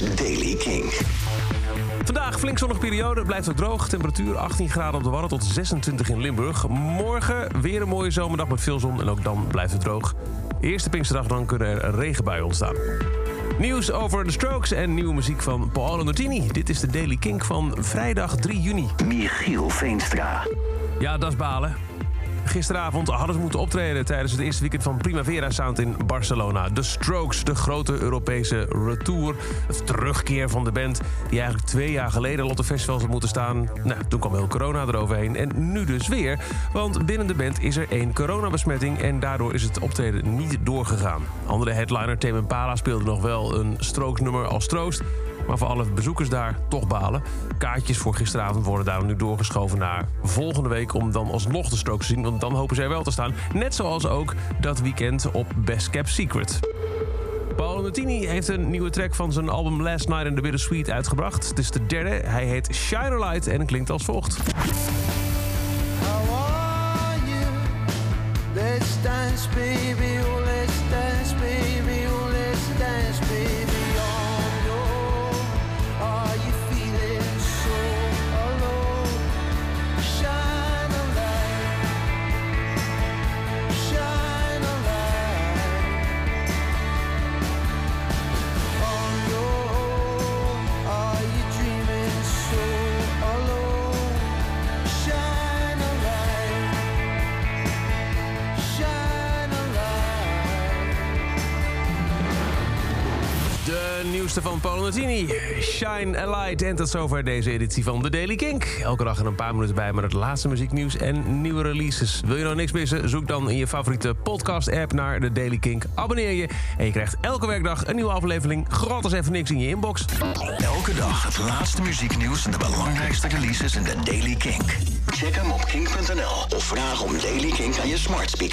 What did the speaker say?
is Daily King. Vandaag flink zonnige periode, blijft het droog. Temperatuur 18 graden op de Wadden tot 26 in Limburg. Morgen weer een mooie zomerdag met veel zon en ook dan blijft het droog. Eerste Pinksterdag dan kunnen er regenbuien ontstaan. Nieuws over de Strokes en nieuwe muziek van Paolo Nutini. Dit is de Daily Kink van vrijdag 3 juni. Michiel Veenstra. Ja, dat is balen. Gisteravond hadden ze moeten optreden tijdens het eerste weekend van Primavera Sound in Barcelona. De Strokes, de grote Europese retour. Het terugkeer van de band die eigenlijk twee jaar geleden al op de festivals had moeten staan. Nou, toen kwam heel corona eroverheen en nu dus weer. Want binnen de band is er één coronabesmetting en daardoor is het optreden niet doorgegaan. Andere headliner Tame Impala speelde nog wel een Strokes nummer als troost. Maar voor alle bezoekers daar toch balen. Kaartjes voor gisteravond worden daarom nu doorgeschoven naar volgende week... om dan alsnog de strook te zien, want dan hopen zij wel te staan. Net zoals ook dat weekend op Best Kept Secret. Paolo Nutini heeft een nieuwe track van zijn album Last Night in the Bittersweet uitgebracht. Het is de derde, hij heet Shine a Light en klinkt als volgt. How are you? Let's dance, baby. Nieuwste van Paolo Nutini, Shine a Light. En tot zover deze editie van The Daily Kink. Elke dag er een paar minuten bij met het laatste muzieknieuws en nieuwe releases. Wil je nou niks missen? Zoek dan in je favoriete podcast-app naar The Daily Kink. Abonneer je en je krijgt elke werkdag een nieuwe aflevering. Gratis even niks in je inbox. Elke dag het laatste muzieknieuws en de belangrijkste releases in de Daily Kink. Check hem op kink.nl of vraag om Daily Kink aan je smart speaker.